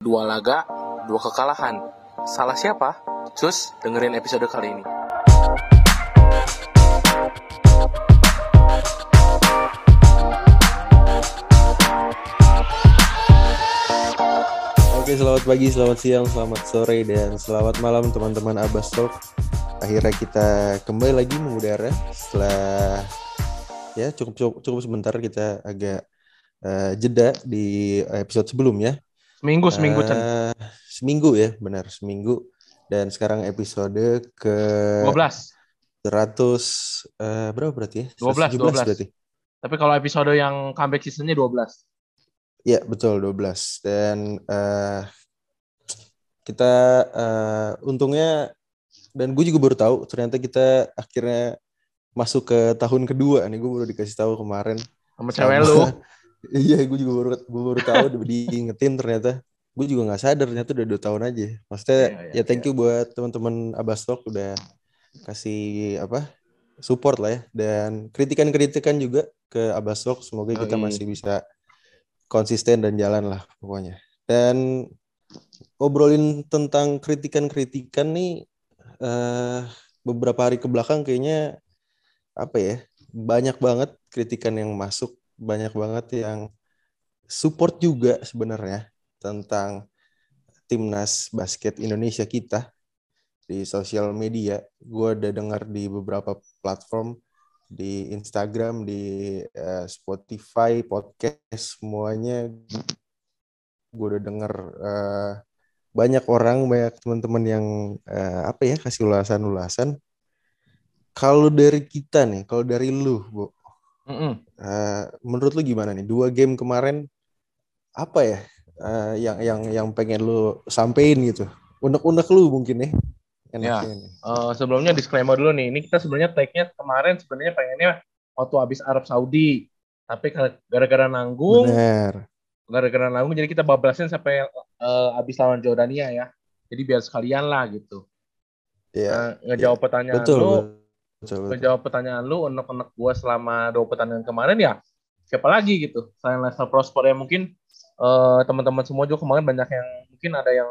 Dua laga, dua kekalahan. Salah siapa? Cus, dengerin episode kali ini. Oke, selamat pagi, selamat siang, selamat sore, dan selamat malam teman-teman Abbas. Akhirnya kita kembali lagi mengudara setelah ya cukup cukup, cukup sebentar kita agak uh, jeda di episode sebelumnya. Seminggu, seminggu. Uh, seminggu ya, benar, seminggu. Dan sekarang episode ke 12. 100 uh, berapa berarti ya? 12, 12. berarti. Tapi kalau episode yang comeback seasonnya 12. Ya, betul 12. Dan uh, kita uh, untungnya dan gue juga baru tahu ternyata kita akhirnya masuk ke tahun kedua nih gue baru dikasih tahu kemarin sama cewek lu iya gue juga baru gue baru tahu diingetin ternyata. Gue juga nggak sadar ternyata udah dua tahun aja. Maksudnya yeah, yeah, ya thank yeah. you buat teman-teman Abastok udah kasih apa support lah ya. Dan kritikan-kritikan juga ke Abastok semoga oh, kita iya. masih bisa konsisten dan jalan lah pokoknya. Dan ngobrolin tentang kritikan-kritikan nih uh, beberapa hari ke belakang kayaknya apa ya banyak banget kritikan yang masuk banyak banget yang support juga sebenarnya tentang timnas basket Indonesia kita di sosial media. Gue udah dengar di beberapa platform di Instagram, di uh, Spotify, podcast semuanya. Gue udah denger uh, banyak orang, banyak teman-teman yang uh, apa ya kasih ulasan-ulasan. Kalau dari kita nih, kalau dari lu, Bu, Mm -hmm. uh, menurut lu gimana nih? Dua game kemarin apa ya uh, yang yang yang pengen lu sampein gitu? Unek-unek lu mungkin ya. ya. Uh, sebelumnya disclaimer dulu nih. Ini kita sebenarnya tag-nya kemarin sebenarnya pengennya waktu habis Arab Saudi. Tapi gara-gara nanggung. Gara-gara nanggung jadi kita bablasin sampai uh, habis lawan Jordania ya. Jadi biar sekalian lah gitu. Iya. Yeah. Uh, ngejawab yeah. pertanyaan betul, lu. Betul, menjawab pertanyaan lu unek-unek gue selama dua pertandingan kemarin ya siapa lagi gitu? Selain Lester Prosper ya mungkin uh, teman-teman semua juga kemarin banyak yang mungkin ada yang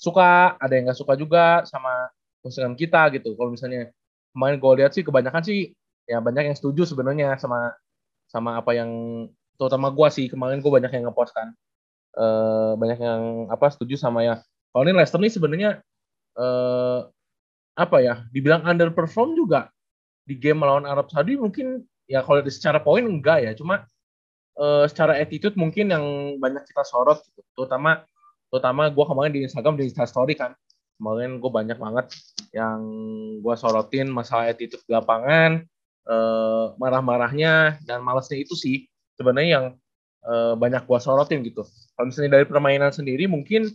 suka ada yang nggak suka juga sama postingan kita gitu. Kalau misalnya kemarin gue lihat sih kebanyakan sih ya banyak yang setuju sebenarnya sama sama apa yang terutama gue sih kemarin gue banyak yang ngepost kan. Uh, banyak yang apa setuju sama ya. Kalau ini Leicester nih sebenarnya uh, apa ya dibilang underperform juga di game melawan Arab Saudi mungkin ya kalau secara poin enggak ya. Cuma uh, secara attitude mungkin yang banyak kita sorot gitu. terutama terutama gue kemarin di Instagram di Insta Story kan. Kemarin gue banyak banget yang gue sorotin masalah attitude di lapangan uh, marah-marahnya dan malasnya itu sih sebenarnya yang uh, banyak gue sorotin gitu. Kalau misalnya dari permainan sendiri mungkin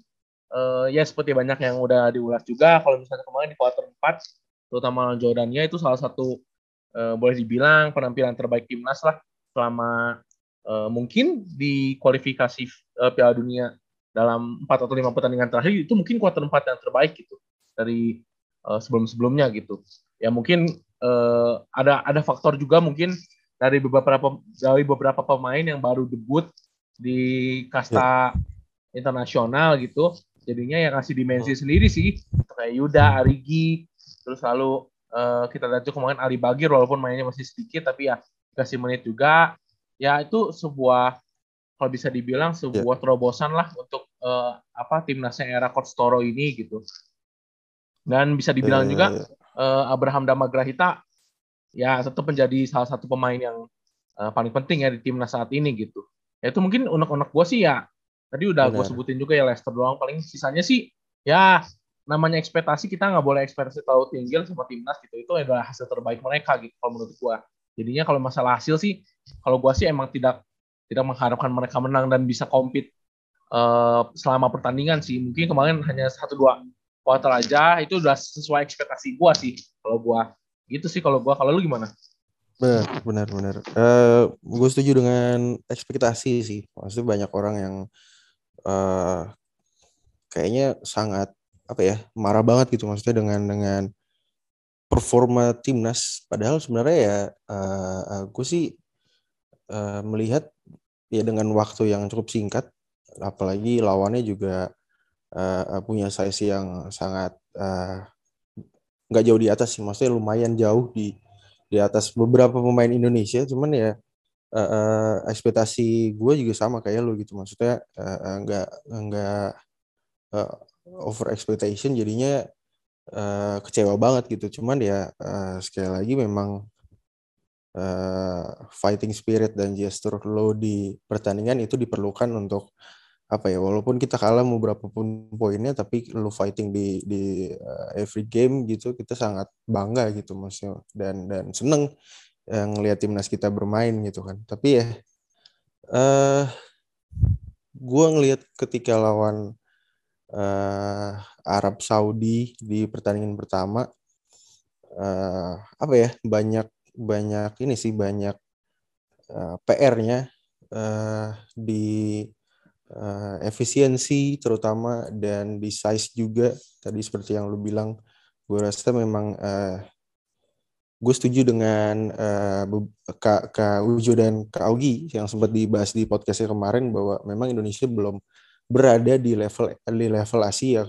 uh, ya seperti banyak yang udah diulas juga. Kalau misalnya kemarin di quarter 4 terutama Jordania itu salah satu uh, boleh dibilang penampilan terbaik timnas lah selama uh, mungkin di kualifikasi uh, Piala Dunia dalam empat atau lima pertandingan terakhir itu mungkin kuarter empat yang terbaik gitu dari uh, sebelum-sebelumnya gitu. Ya mungkin uh, ada ada faktor juga mungkin dari beberapa dari beberapa pemain yang baru debut di kasta yeah. internasional gitu. Jadinya yang ngasih dimensi sendiri sih kayak Yuda, Arigi, terus lalu uh, kita lihat juga kemarin Ali Bagir walaupun mainnya masih sedikit tapi ya kasih menit juga. Ya itu sebuah kalau bisa dibilang sebuah yeah. terobosan lah untuk uh, apa timnasnya era Coach Toro ini gitu. Dan bisa dibilang yeah, juga yeah. Uh, Abraham Damagrahita ya tetap menjadi salah satu pemain yang uh, paling penting ya di timnas saat ini gitu. Ya itu mungkin unek-unek gue sih ya. Tadi udah gue sebutin juga ya Leicester doang. Paling sisanya sih ya namanya ekspektasi kita nggak boleh ekspektasi terlalu tinggi sama timnas gitu. Itu adalah hasil terbaik mereka gitu kalau menurut gua. Jadinya kalau masalah hasil sih kalau gua sih emang tidak tidak mengharapkan mereka menang dan bisa compete uh, selama pertandingan sih. Mungkin kemarin hanya satu dua kuartal aja itu udah sesuai ekspektasi gua sih kalau gua. Gitu sih kalau gua. Kalau lu gimana? Benar benar benar. Uh, gue setuju dengan ekspektasi sih. Maksudnya banyak orang yang uh, kayaknya sangat apa ya marah banget gitu maksudnya dengan dengan performa timnas. Padahal sebenarnya ya uh, uh, gue sih uh, melihat ya dengan waktu yang cukup singkat apalagi lawannya juga uh, punya size yang sangat nggak uh, jauh di atas sih, maksudnya lumayan jauh di di atas beberapa pemain Indonesia. Cuman ya uh, uh, ekspektasi gue juga sama kayak lo gitu, maksudnya uh, nggak nggak uh, over expectation jadinya uh, kecewa banget gitu. Cuman ya uh, sekali lagi memang uh, fighting spirit dan gesture lo di pertandingan itu diperlukan untuk apa ya walaupun kita kalah mau berapapun poinnya tapi lo fighting di di uh, every game gitu kita sangat bangga gitu maksudnya dan dan seneng yang ngelihat timnas kita bermain gitu kan tapi ya uh, gue ngelihat ketika lawan uh, Arab Saudi di pertandingan pertama. Uh, apa ya banyak banyak ini sih banyak uh, PR-nya uh, di uh, efisiensi terutama dan di size juga. Tadi seperti yang lu bilang gue rasa memang uh, gue setuju dengan uh, Kak, Kak Ujo dan Kak Augi yang sempat dibahas di podcastnya kemarin bahwa memang Indonesia belum berada di level di level Asia.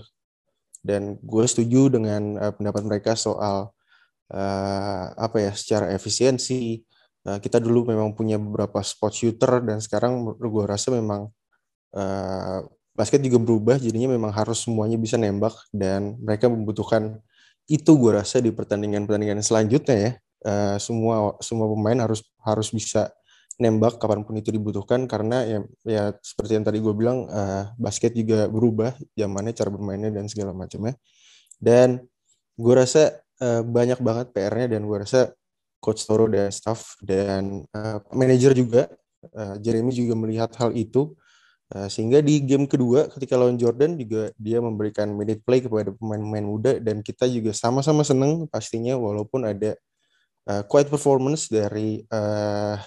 Dan gue setuju dengan uh, pendapat mereka soal uh, apa ya secara efisiensi. Uh, kita dulu memang punya beberapa spot shooter dan sekarang gue rasa memang uh, basket juga berubah. Jadinya memang harus semuanya bisa nembak dan mereka membutuhkan itu gue rasa di pertandingan-pertandingan selanjutnya ya. Uh, semua semua pemain harus harus bisa nembak kapan pun itu dibutuhkan karena ya ya seperti yang tadi gue bilang uh, basket juga berubah zamannya cara bermainnya dan segala macamnya. Dan gue rasa uh, banyak banget PR-nya dan gue rasa coach Toro dan staff dan uh, manajer juga uh, Jeremy juga melihat hal itu uh, sehingga di game kedua ketika lawan Jordan juga dia memberikan minute play kepada pemain-pemain muda dan kita juga sama-sama seneng pastinya walaupun ada uh, quiet performance dari uh,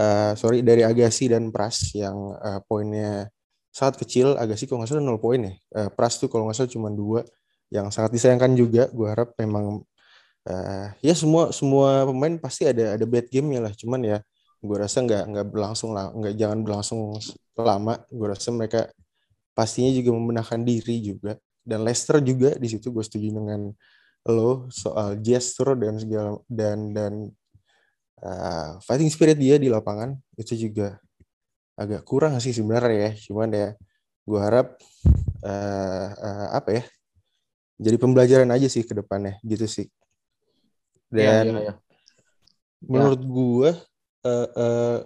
uh, sorry dari Agassi dan Pras yang uh, poinnya sangat kecil Agassi kalau nggak salah nol poin ya uh, Pras tuh kalau nggak salah cuma dua yang sangat disayangkan juga. Gue harap memang uh, ya semua semua pemain pasti ada ada bad game-nya lah. Cuman ya gue rasa nggak nggak berlangsung lah, nggak jangan berlangsung lama. Gue rasa mereka pastinya juga membenahkan diri juga. Dan Leicester juga di situ gue setuju dengan lo soal gesture dan segala dan dan uh, fighting spirit dia di lapangan itu juga agak kurang sih sebenarnya ya. Cuman ya gue harap uh, uh, apa ya jadi pembelajaran aja sih ke depannya gitu sih iya, dan ya, ya, ya. menurut ya. gue uh, uh,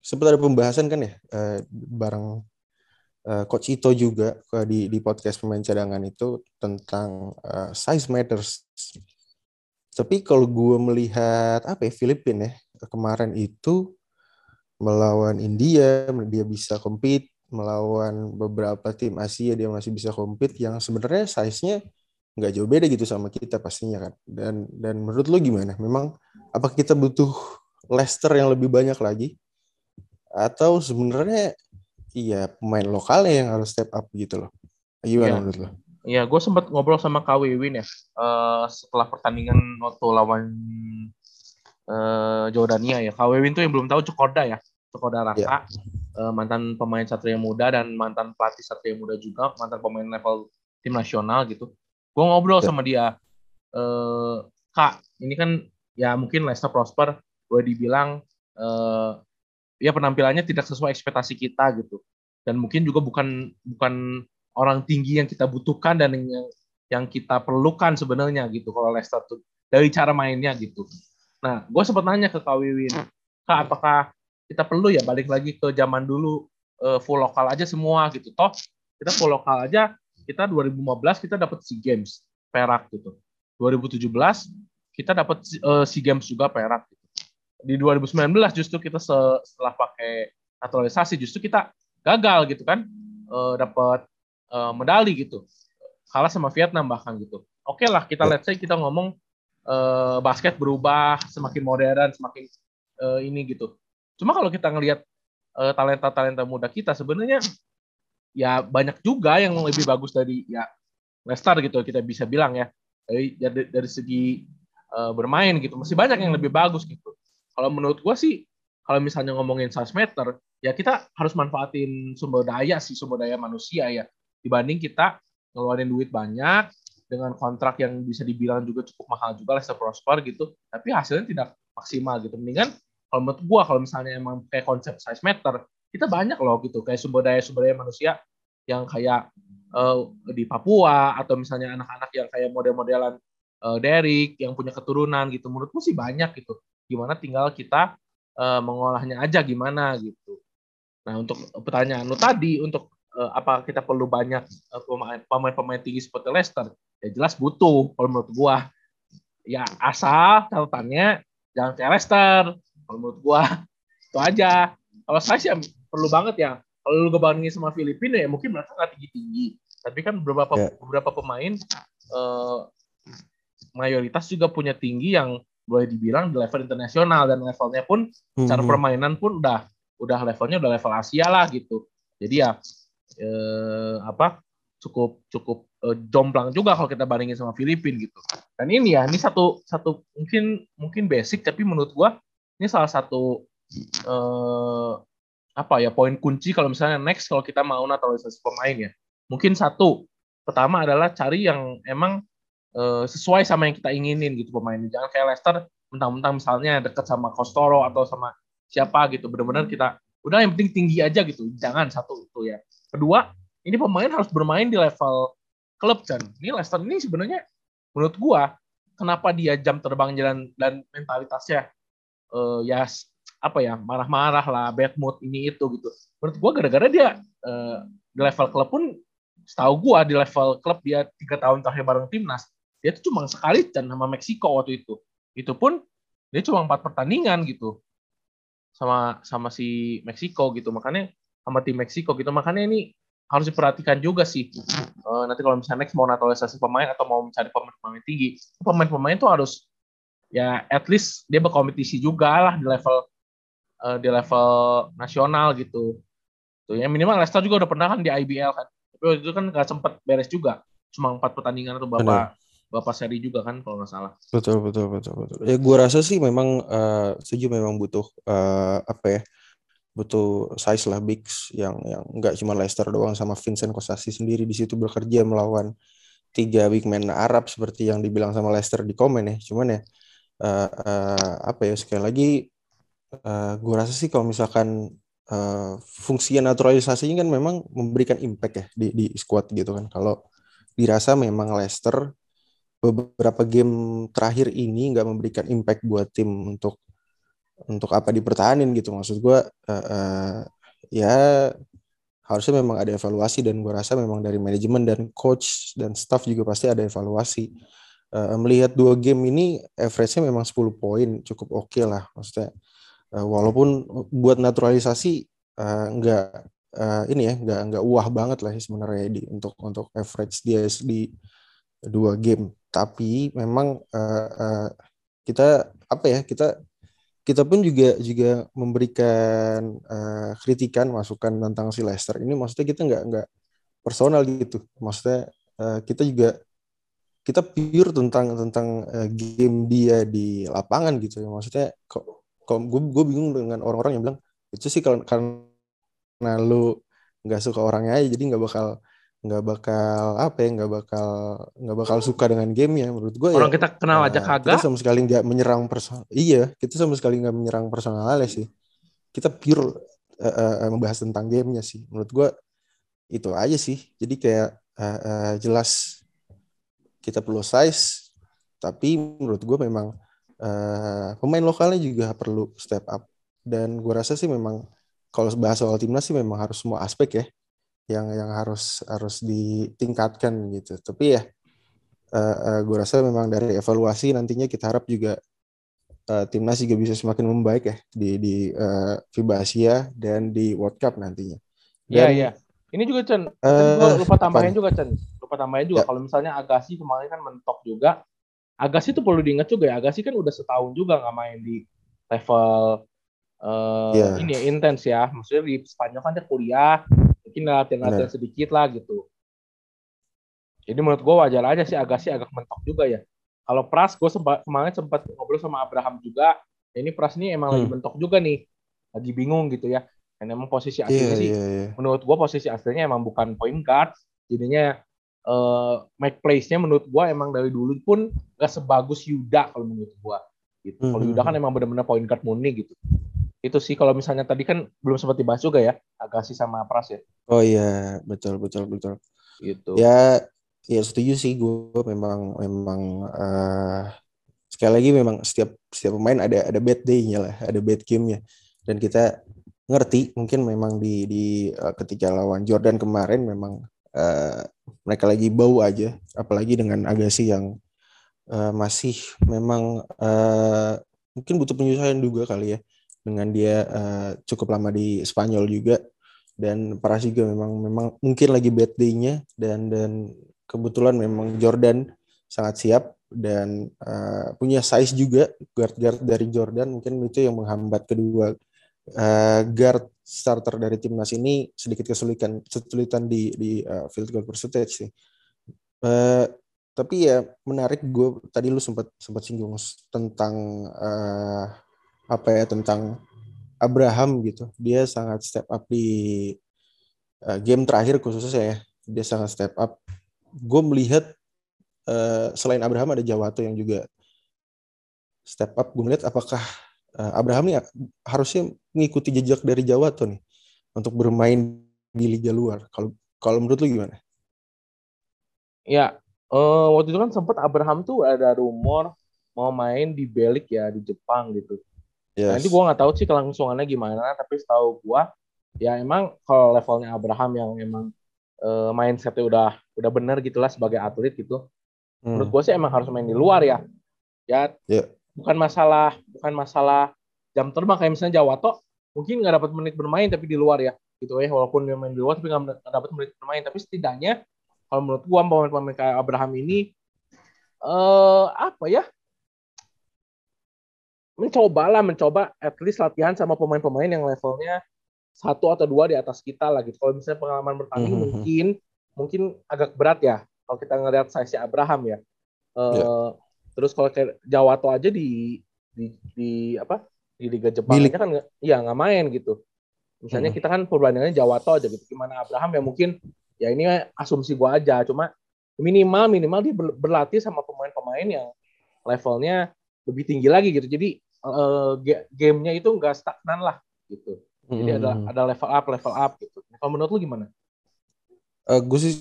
sempat ada pembahasan kan ya uh, bareng uh, coach Ito juga uh, di di podcast pemain cadangan itu tentang uh, size matters tapi kalau gue melihat apa ya Filipina ya kemarin itu melawan India dia bisa compete melawan beberapa tim Asia dia masih bisa compete yang sebenarnya size-nya nggak jauh beda gitu sama kita pastinya kan. Dan dan menurut lo gimana? Memang apa kita butuh Leicester yang lebih banyak lagi? Atau sebenarnya iya pemain lokalnya yang harus step up gitu loh? Gimana ya. menurut lo? Iya, gue sempat ngobrol sama Kak Wiwin ya uh, setelah pertandingan waktu lawan uh, Jordania ya. Kak Wiwin tuh yang belum tahu Cokoda ya, Cokoda Raka, ya. uh, mantan pemain Satria Muda dan mantan pelatih Satria Muda juga, mantan pemain level tim nasional gitu gue ngobrol ya. sama dia e, kak ini kan ya mungkin Leicester Prosper gue dibilang e, ya penampilannya tidak sesuai ekspektasi kita gitu dan mungkin juga bukan bukan orang tinggi yang kita butuhkan dan yang yang kita perlukan sebenarnya gitu kalau Leicester tuh dari cara mainnya gitu. Nah, gue sempat nanya ke Kak Wiwin, Kak apakah kita perlu ya balik lagi ke zaman dulu uh, full lokal aja semua gitu. Toh kita full lokal aja kita 2015 kita dapat SEA Games perak gitu. 2017 kita dapat uh, SEA Games juga perak gitu. Di 2019 justru kita setelah pakai naturalisasi justru kita gagal gitu kan uh, dapat uh, medali gitu. Kalah sama Vietnam bahkan gitu. Oke okay lah kita let's say kita ngomong uh, basket berubah semakin modern, semakin uh, ini gitu. Cuma kalau kita ngelihat uh, talenta-talenta muda kita sebenarnya ya banyak juga yang lebih bagus dari ya Leicester gitu kita bisa bilang ya dari dari, dari segi uh, bermain gitu masih banyak yang lebih bagus gitu kalau menurut gua sih kalau misalnya ngomongin size meter ya kita harus manfaatin sumber daya sih sumber daya manusia ya dibanding kita ngeluarin duit banyak dengan kontrak yang bisa dibilang juga cukup mahal juga Leicester Prosper gitu tapi hasilnya tidak maksimal gitu. Mendingan kalau menurut gua kalau misalnya emang kayak konsep size meter kita banyak loh gitu kayak sumber daya sumber daya manusia yang kayak uh, di Papua atau misalnya anak-anak yang kayak model-modelan uh, Derek yang punya keturunan gitu. Menurutku sih banyak gitu gimana tinggal kita uh, mengolahnya aja gimana gitu. Nah untuk pertanyaan lu tadi untuk uh, apa kita perlu banyak uh, pemain-pemain tinggi seperti Leicester ya jelas butuh kalau menurut gua ya asal catatannya jangan kayak Leicester kalau menurut gua itu aja kalau saya sih perlu banget ya kalau lu ngebandingin sama Filipina ya mungkin mereka nggak tinggi tinggi tapi kan beberapa yeah. beberapa pemain uh, mayoritas juga punya tinggi yang boleh dibilang di level internasional dan levelnya pun hmm. cara permainan pun udah udah levelnya udah level Asia lah gitu. Jadi ya eh, apa cukup cukup eh, jomplang juga kalau kita bandingin sama Filipina gitu. Dan ini ya ini satu satu mungkin mungkin basic tapi menurut gua ini salah satu eh, apa ya poin kunci kalau misalnya next kalau kita mau naturalisasi pemain ya. Mungkin satu pertama adalah cari yang emang uh, sesuai sama yang kita inginin gitu pemainnya. Jangan kayak Leicester mentang-mentang misalnya deket sama Costoro atau sama siapa gitu. Benar-benar kita udah yang penting tinggi aja gitu. Jangan satu itu ya. Kedua, ini pemain harus bermain di level klub kan. Ini Leicester ini sebenarnya menurut gua kenapa dia jam terbang jalan dan mentalitasnya uh, ya apa ya marah-marah lah bad mood ini itu gitu. Menurut gua gara-gara dia uh, di level klub pun setahu gua di level klub dia tiga tahun terakhir bareng timnas dia tuh cuma sekali dan sama Meksiko waktu itu. Itu pun dia cuma empat pertandingan gitu sama sama si Meksiko gitu. Makanya sama tim Meksiko gitu. Makanya ini harus diperhatikan juga sih. Uh, nanti kalau misalnya next mau naturalisasi pemain atau mau mencari pemain-pemain tinggi pemain-pemain tuh harus ya at least dia berkompetisi juga lah di level uh, di level nasional gitu. Tuh ya minimal Leicester juga udah pernah kan di IBL kan. Tapi waktu itu kan nggak sempet beres juga. Cuma empat pertandingan atau berapa Bapak seri juga kan kalau nggak salah. Betul betul betul betul. Ya gue rasa sih memang uh, setuju memang butuh uh, apa ya butuh size lah bigs yang yang nggak cuma Leicester doang sama Vincent Kostasi sendiri di situ bekerja melawan tiga big man Arab seperti yang dibilang sama Leicester di komen ya. Cuman ya uh, uh, apa ya sekali lagi uh, gue rasa sih kalau misalkan uh, fungsi naturalisasinya kan memang memberikan impact ya di di squad gitu kan. Kalau dirasa memang Leicester beberapa game terakhir ini nggak memberikan impact buat tim untuk untuk apa dipertahanin gitu. Maksud gue uh, uh, ya harusnya memang ada evaluasi dan gue rasa memang dari manajemen dan coach dan staff juga pasti ada evaluasi. Uh, melihat dua game ini average-nya memang 10 poin cukup oke okay lah maksudnya. Uh, walaupun buat naturalisasi uh, uh, ini ya nggak nggak wah banget lah sebenarnya di untuk untuk average dia di dua game. Tapi memang uh, uh, kita apa ya kita kita pun juga juga memberikan uh, kritikan masukan tentang si Leicester. Ini maksudnya kita nggak nggak personal gitu. Maksudnya uh, kita juga kita pure tentang tentang uh, game dia di lapangan gitu. Ya maksudnya kok kok gue gue bingung dengan orang-orang yang bilang itu sih kalau karena lu nggak suka orangnya aja jadi nggak bakal nggak bakal apa ya nggak bakal nggak bakal suka dengan game ya menurut gue orang ya, kita kenal aja kagak kita sama sekali nggak menyerang personal iya kita sama sekali nggak menyerang personalnya sih. Kita pure uh, uh, membahas tentang gamenya sih. Menurut gue itu aja sih. Jadi kayak uh, uh, jelas kita perlu size tapi menurut gue memang uh, pemain lokalnya juga perlu step up. Dan gue rasa sih memang kalau bahas soal timnas sih memang harus semua aspek ya yang yang harus harus ditingkatkan gitu. Tapi ya uh, eh, uh, eh, gue rasa memang dari evaluasi nantinya kita harap juga uh, timnas juga bisa semakin membaik ya di di uh, FIBA Asia dan di World Cup nantinya. Iya iya. Ini juga Chen, uh, lupa tambahin juga Chen, lupa tambahin juga ya. kalau misalnya Agassi kemarin kan mentok juga. Agassi itu perlu diingat juga ya. Agassi kan udah setahun juga nggak main di level uh, yeah. ini ya intens ya. Maksudnya di Spanyol kan dia kuliah, mungkin latihan-latihan sedikit lah gitu. Jadi menurut gue wajar aja sih agak sih agak mentok juga ya. Kalau Pras gue sempat kemarin sempat ngobrol sama Abraham juga. Ini Pras ini emang hmm. lagi mentok juga nih, lagi bingung gitu ya. Dan emang posisi aslinya yeah, sih, yeah, yeah. menurut gue posisi aslinya emang bukan point guard, Jadinya uh, make place-nya menurut gue emang dari dulu pun gak sebagus Yuda kalau menurut gue. Gitu. Hmm. Kalau Yuda kan emang benar-benar point guard murni gitu. Itu sih kalau misalnya tadi kan belum sempat dibahas juga ya, Agassi sama Pras ya. Oh iya, betul betul betul. Gitu. Ya, ya setuju sih gue memang memang uh, sekali lagi memang setiap setiap pemain ada ada bad day-nya lah, ada bad game-nya. Dan kita ngerti mungkin memang di di uh, ketika lawan Jordan kemarin memang uh, mereka lagi bau aja, apalagi dengan Agassi yang uh, masih memang uh, mungkin butuh penyesuaian juga kali ya dengan dia uh, cukup lama di Spanyol juga. Dan Paras juga memang memang mungkin lagi bad day-nya. Dan dan kebetulan memang Jordan sangat siap dan uh, punya size juga guard-guard dari Jordan. Mungkin itu yang menghambat kedua uh, guard starter dari timnas ini sedikit kesulitan kesulitan di di uh, field goal percentage sih. Uh, tapi ya menarik gue tadi lu sempat sempat singgung tentang uh, apa ya tentang Abraham gitu. Dia sangat step up di uh, game terakhir khususnya ya. Dia sangat step up. Gue melihat uh, selain Abraham ada Jawato yang juga step up. Gue melihat apakah uh, Abraham ini harusnya mengikuti jejak dari Jawato nih untuk bermain di liga luar. Kalau kalau menurut lu gimana? Ya uh, waktu itu kan sempat Abraham tuh ada rumor mau main di Belik ya di Jepang gitu. Yes. Nanti gue nggak tahu sih kelangsungannya gimana, tapi setahu gue ya emang kalau levelnya Abraham yang emang uh, mindsetnya udah udah bener gitulah sebagai atlet gitu. Hmm. Menurut gue sih emang harus main di luar ya. Ya yeah. bukan masalah bukan masalah jam terbang kayak misalnya Jawato mungkin nggak dapat menit bermain tapi di luar ya gitu ya walaupun dia main di luar tapi nggak dapat menit bermain tapi setidaknya kalau menurut gua pemain-pemain kayak Abraham ini eh apa ya mencoba lah mencoba at least latihan sama pemain-pemain yang levelnya satu atau dua di atas kita lah gitu. Kalau misalnya pengalaman bertanding mm -hmm. mungkin mungkin agak berat ya kalau kita ngelihat size Abraham ya. Uh, yeah. Terus kalau kayak Jawato aja di di, di apa di Liga Jepang kan iya nggak main gitu. Misalnya hmm. kita kan perbandingannya Jawato aja gitu. Gimana Abraham ya mungkin ya ini asumsi gua aja cuma minimal minimal dia berlatih sama pemain-pemain yang levelnya lebih tinggi lagi gitu jadi uh, gamenya itu enggak stagnan lah gitu. Jadi hmm. ada ada level up level up gitu. Kalau menurut lu gimana? Uh, eh, gue sih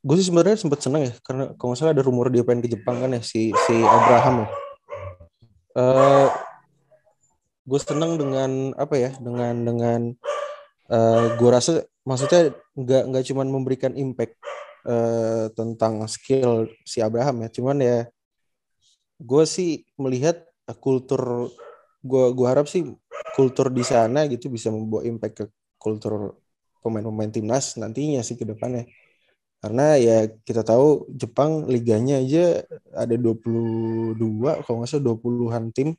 gue sih sebenarnya sempat senang ya karena kalau nggak salah ada rumor dia pengen ke Jepang kan ya si si Abraham ya. Uh, eh, gue senang dengan apa ya dengan dengan uh, gue rasa maksudnya nggak nggak cuma memberikan impact uh, tentang skill si Abraham ya cuman ya gue sih melihat kultur gue gue harap sih kultur di sana gitu bisa membawa impact ke kultur pemain-pemain timnas nantinya sih ke depannya. Karena ya kita tahu Jepang liganya aja ada 22 kalau nggak salah 20-an tim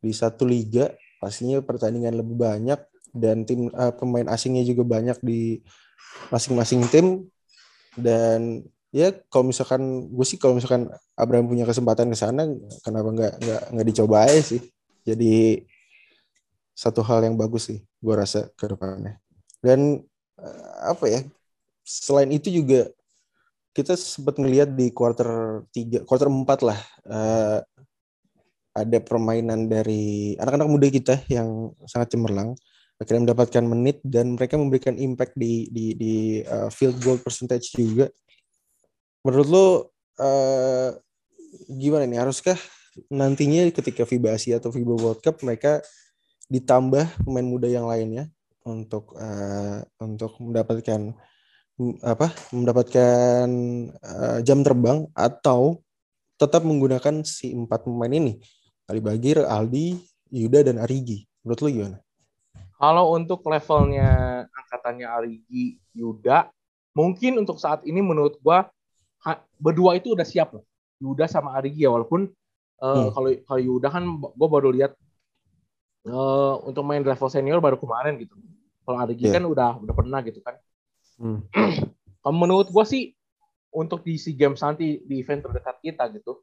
di satu liga. Pastinya pertandingan lebih banyak dan tim uh, pemain asingnya juga banyak di masing-masing tim. Dan ya kalau misalkan gue sih kalau misalkan Abraham punya kesempatan ke sana kenapa nggak nggak nggak dicoba aja sih jadi satu hal yang bagus sih gue rasa ke depannya dan uh, apa ya selain itu juga kita sempat ngelihat di quarter tiga quarter empat lah uh, ada permainan dari anak-anak muda kita yang sangat cemerlang akhirnya mendapatkan menit dan mereka memberikan impact di di di uh, field goal percentage juga. Menurut lo uh, gimana nih? Haruskah nantinya ketika FIBA Asia atau FIBA World Cup mereka ditambah pemain muda yang lainnya untuk uh, untuk mendapatkan apa mendapatkan uh, jam terbang atau tetap menggunakan si empat pemain ini Ali Bagir, Aldi, Yuda dan Arigi. Menurut lo gimana? Kalau untuk levelnya angkatannya Arigi Yuda, mungkin untuk saat ini menurut gua berdua itu udah siap loh. Yuda sama Arigi ya walaupun uh, kalau kalau Yuda kan gua baru lihat uh, untuk main level senior baru kemarin gitu. Kalau Arigi yeah. kan udah udah pernah gitu kan. Hmm. kalau menurut gua sih untuk di SEA Games nanti di event terdekat kita gitu.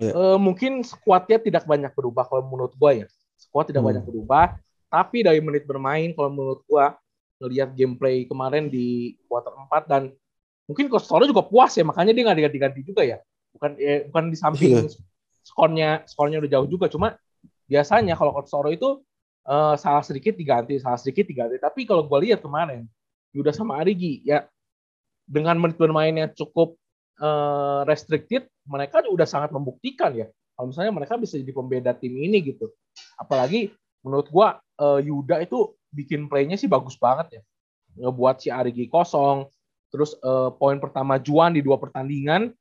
Yeah. Uh, mungkin skuadnya tidak banyak berubah kalau menurut gua ya. Skuad tidak hmm. banyak berubah tapi dari menit bermain kalau menurut gua ngelihat gameplay kemarin di quarter 4 dan mungkin Coach Toro juga puas ya makanya dia nggak diganti-ganti juga ya. Bukan eh, bukan di samping yeah. skornya skornya udah jauh juga. Cuma biasanya kalau Coach Toro itu uh, salah sedikit diganti salah sedikit diganti. Tapi kalau gue lihat kemarin Yuda sama Arigi ya dengan menit bermainnya cukup uh, restricted mereka udah sangat membuktikan ya. Kalau misalnya mereka bisa jadi pembeda tim ini gitu. Apalagi menurut gue uh, Yuda itu bikin playnya sih bagus banget ya. Ngebuat si Arigi kosong Terus uh, poin pertama Juan di dua pertandingan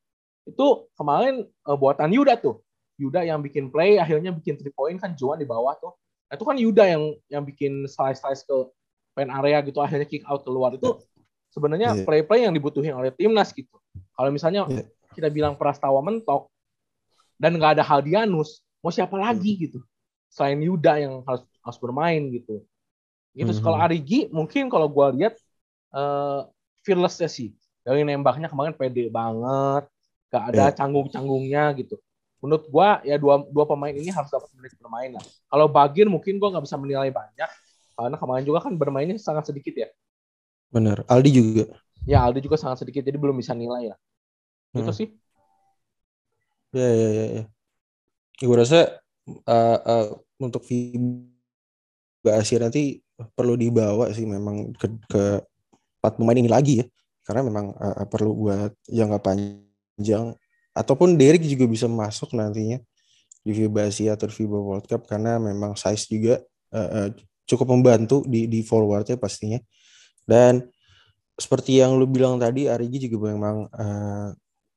itu kemarin uh, buatan Yuda tuh. Yuda yang bikin play akhirnya bikin three point kan Juan di bawah tuh. Nah, itu kan Yuda yang yang bikin slice slice ke pen area gitu akhirnya kick out keluar itu sebenarnya yeah. play play yang dibutuhin oleh timnas gitu. Kalau misalnya yeah. kita bilang Prastawa mentok dan nggak ada Haldianus, mau siapa lagi hmm. gitu selain Yuda yang harus harus bermain gitu. Gitu. Mm -hmm. Kalau Arigi mungkin kalau gue lihat uh, fearless ya sih. Dari nembaknya kemarin pede banget, gak ada yeah. canggung-canggungnya gitu. Menurut gua ya dua dua pemain ini harus dapat menit bermain lah. Kalau Bagir mungkin gua nggak bisa menilai banyak karena kemarin juga kan bermainnya sangat sedikit ya. Bener. Aldi juga. Ya Aldi juga sangat sedikit jadi belum bisa nilai lah. Gitu hmm. Itu sih. Ya ya ya. ya. ya gue rasa uh, uh, untuk FIBA Asia nanti perlu dibawa sih memang ke, ke empat pemain ini lagi ya. Karena memang uh, perlu buat jangka panjang. Ataupun Derek juga bisa masuk nantinya di FIBA Asia atau FIBA World Cup. Karena memang size juga uh, uh, cukup membantu di di forwardnya pastinya. Dan seperti yang lu bilang tadi Arigi juga memang uh,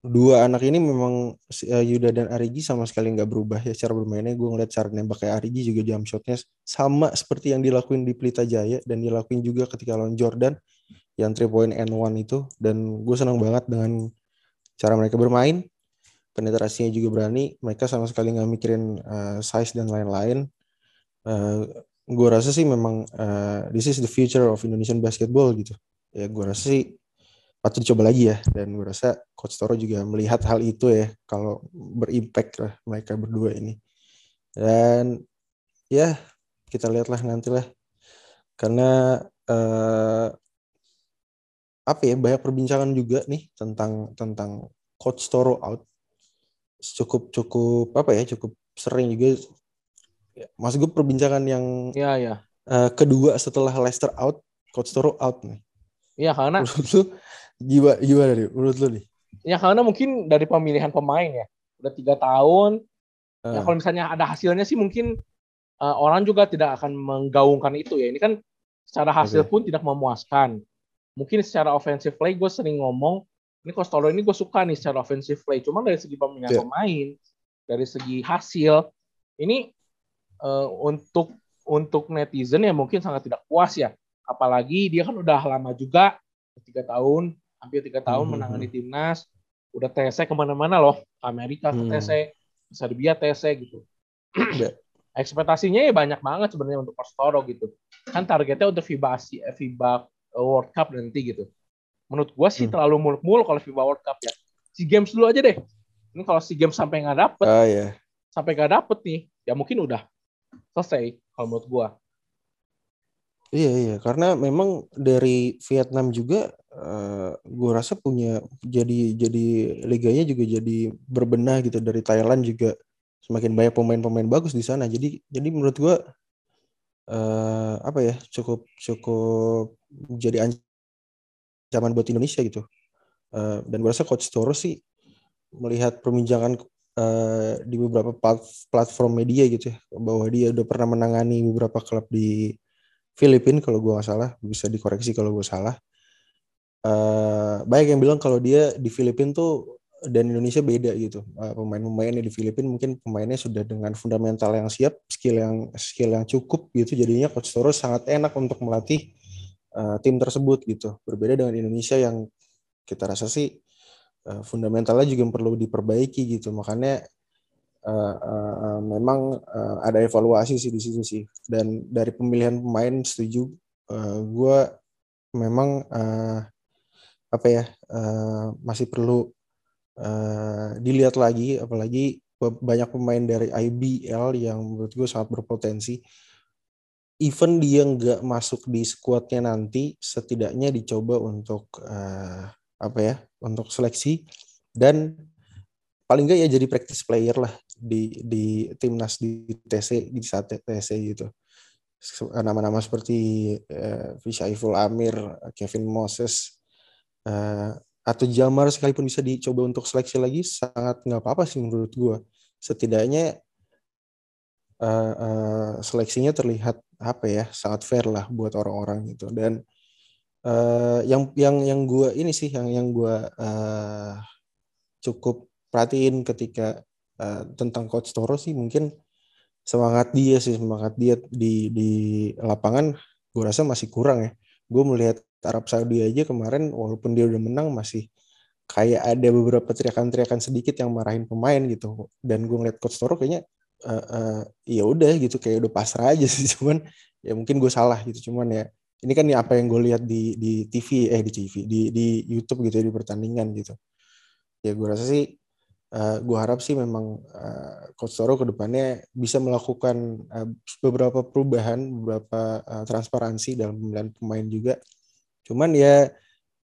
dua anak ini memang uh, Yuda dan Arigi sama sekali nggak berubah ya cara bermainnya. Gue ngeliat cara nembak kayak Arigi juga jam shotnya sama seperti yang dilakuin di Pelita Jaya dan dilakuin juga ketika lawan Jordan yang three point and one itu. Dan gue senang banget dengan cara mereka bermain. Penetrasinya juga berani. Mereka sama sekali nggak mikirin uh, size dan lain-lain. Uh, eh, gue rasa sih memang uh, this is the future of Indonesian basketball gitu. Ya gue rasa sih patut dicoba lagi ya. Dan gue rasa coach Toro juga melihat hal itu ya. Kalau berimpact lah mereka berdua ini. Dan ya kita lihatlah nantilah. Karena uh, apa ya banyak perbincangan juga nih tentang tentang coach Toro out. Cukup cukup apa ya cukup sering juga. Mas gue perbincangan yang ya ya. uh, kedua setelah Leicester out coach Toro out nih. Iya karena menurut lu gimana gimana nih? Menurut lu nih? Ya karena mungkin dari pemilihan pemain ya. Udah tiga tahun. Uh. ya ah. kalau misalnya ada hasilnya sih mungkin uh, orang juga tidak akan menggaungkan itu ya. Ini kan secara hasil okay. pun tidak memuaskan mungkin secara offensive play gue sering ngomong ini Costolo ini gue suka nih secara offensive play cuma dari segi pemilihan yeah. pemain dari segi hasil ini uh, untuk untuk netizen ya mungkin sangat tidak puas ya apalagi dia kan udah lama juga tiga tahun hampir tiga tahun mm -hmm. menangani timnas udah TC ke mana-mana loh Amerika ke TC mm. Serbia TC gitu yeah. ekspektasinya ya banyak banget sebenarnya untuk Costoro gitu kan targetnya untuk FIBA FIBA World Cup nanti gitu. Menurut gue sih hmm. terlalu muluk-muluk kalau FIBA World Cup ya. Si Games dulu aja deh. Ini kalau si Games sampai nggak dapet, uh, yeah. sampai nggak dapet nih, ya mungkin udah selesai kalau menurut gue. Iya iya, karena memang dari Vietnam juga uh, eh, gue rasa punya jadi jadi liganya juga jadi berbenah gitu dari Thailand juga semakin banyak pemain-pemain bagus di sana. Jadi jadi menurut gue uh, apa ya cukup cukup jadi ancaman buat Indonesia gitu. Uh, dan gue rasa Coach Toro sih melihat perbincangan uh, di beberapa platform media gitu ya bahwa dia udah pernah menangani beberapa klub di Filipina kalau gue nggak salah bisa dikoreksi kalau gue salah. Uh, banyak yang bilang kalau dia di Filipina tuh dan Indonesia beda gitu. Uh, pemain-pemainnya di Filipina mungkin pemainnya sudah dengan fundamental yang siap, skill yang skill yang cukup gitu. Jadinya Coach Toro sangat enak untuk melatih uh, tim tersebut gitu. Berbeda dengan Indonesia yang kita rasa sih uh, fundamentalnya juga perlu diperbaiki gitu. Makanya uh, memang uh, ada evaluasi sih di situ sih. Dan dari pemilihan pemain setuju. Uh, gue memang uh, apa ya uh, masih perlu uh, dilihat lagi apalagi banyak pemain dari IBL yang menurut gue sangat berpotensi. Even dia nggak masuk di squadnya nanti setidaknya dicoba untuk uh, apa ya untuk seleksi. Dan paling enggak ya jadi practice player lah di di timnas di TC di saat TC gitu. Nama-nama seperti uh, Amir, Kevin Moses, atau Jamar sekalipun bisa dicoba untuk seleksi lagi sangat nggak apa-apa sih menurut gue. Setidaknya uh, uh, seleksinya terlihat apa ya sangat fair lah buat orang-orang gitu dan uh, yang yang yang gue ini sih yang yang gue uh, cukup perhatiin ketika uh, tentang coach Toro sih mungkin semangat dia sih semangat dia di di lapangan gue rasa masih kurang ya gue melihat Arab Saudi aja kemarin walaupun dia udah menang masih kayak ada beberapa teriakan-teriakan sedikit yang marahin pemain gitu. Dan gue ngeliat coach Toro kayaknya uh, uh, ya udah gitu kayak udah pasrah aja sih. Cuman ya mungkin gue salah gitu. Cuman ya ini kan ya apa yang gue lihat di di TV eh di TV di di YouTube gitu ya, di pertandingan gitu. Ya gue rasa sih uh, eh, gue harap sih memang uh, Coach Toro ke depannya bisa melakukan uh, beberapa perubahan, beberapa uh, transparansi dalam pemilihan pemain juga. Cuman ya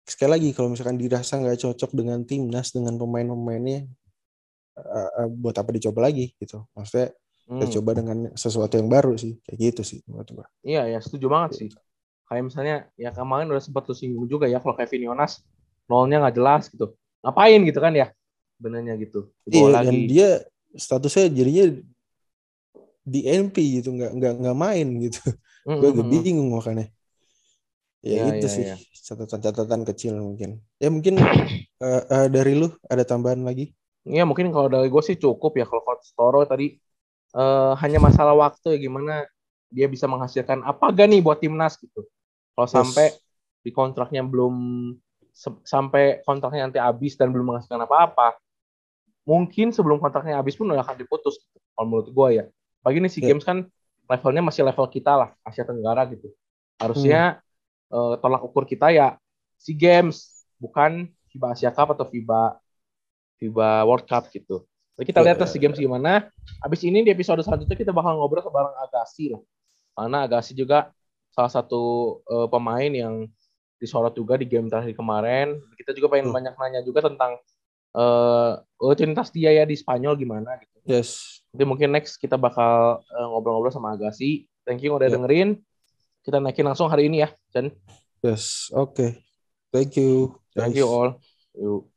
sekali lagi kalau misalkan dirasa nggak cocok dengan timnas dengan pemain-pemainnya, uh, uh, buat apa dicoba lagi gitu? Maksudnya hmm. kita coba dengan sesuatu yang baru sih, kayak gitu sih menurut gue. Iya ya setuju banget sih. Kayak misalnya ya kemarin udah sempat tuh singgung juga ya kalau Kevin Yonas nolnya nggak jelas gitu. Ngapain gitu kan ya? sebenarnya gitu. Iya lagi. dan dia statusnya jadinya di NP gitu nggak nggak nggak main gitu. Mm-hmm. Gue agak bingung makanya. Ya, ya itu ya, sih ya. catatan-catatan kecil mungkin. Ya mungkin uh, uh, dari lu ada tambahan lagi? Iya mungkin kalau dari gue sih cukup ya kalau Coach Toro tadi uh, hanya masalah waktu ya gimana dia bisa menghasilkan apa gak nih buat timnas gitu. Kalau yes. sampai di kontraknya belum sampai kontraknya nanti habis dan belum menghasilkan apa-apa, mungkin sebelum kontraknya habis pun udah akan diputus gitu, kalau menurut gue ya. Bagi nih si yeah. games kan levelnya masih level kita lah Asia Tenggara gitu. Harusnya hmm. Uh, tolak ukur kita ya si games bukan FIBA Asia Cup atau FIBA FIBA World Cup gitu. Jadi kita lihat si games gimana. Habis ini di episode selanjutnya kita bakal ngobrol bareng Agassi lah. Karena Agassi juga salah satu uh, pemain yang disorot juga di game terakhir kemarin. Kita juga pengen hmm. banyak nanya juga tentang uh, rutinitas dia ya di Spanyol gimana gitu. Yes. Nanti mungkin next kita bakal uh, ngobrol-ngobrol sama Agassi. Thank you udah yeah. dengerin. Kita naikin langsung hari ini ya, Chen. Yes, oke. Okay. Thank you. Thank you all. Yuk.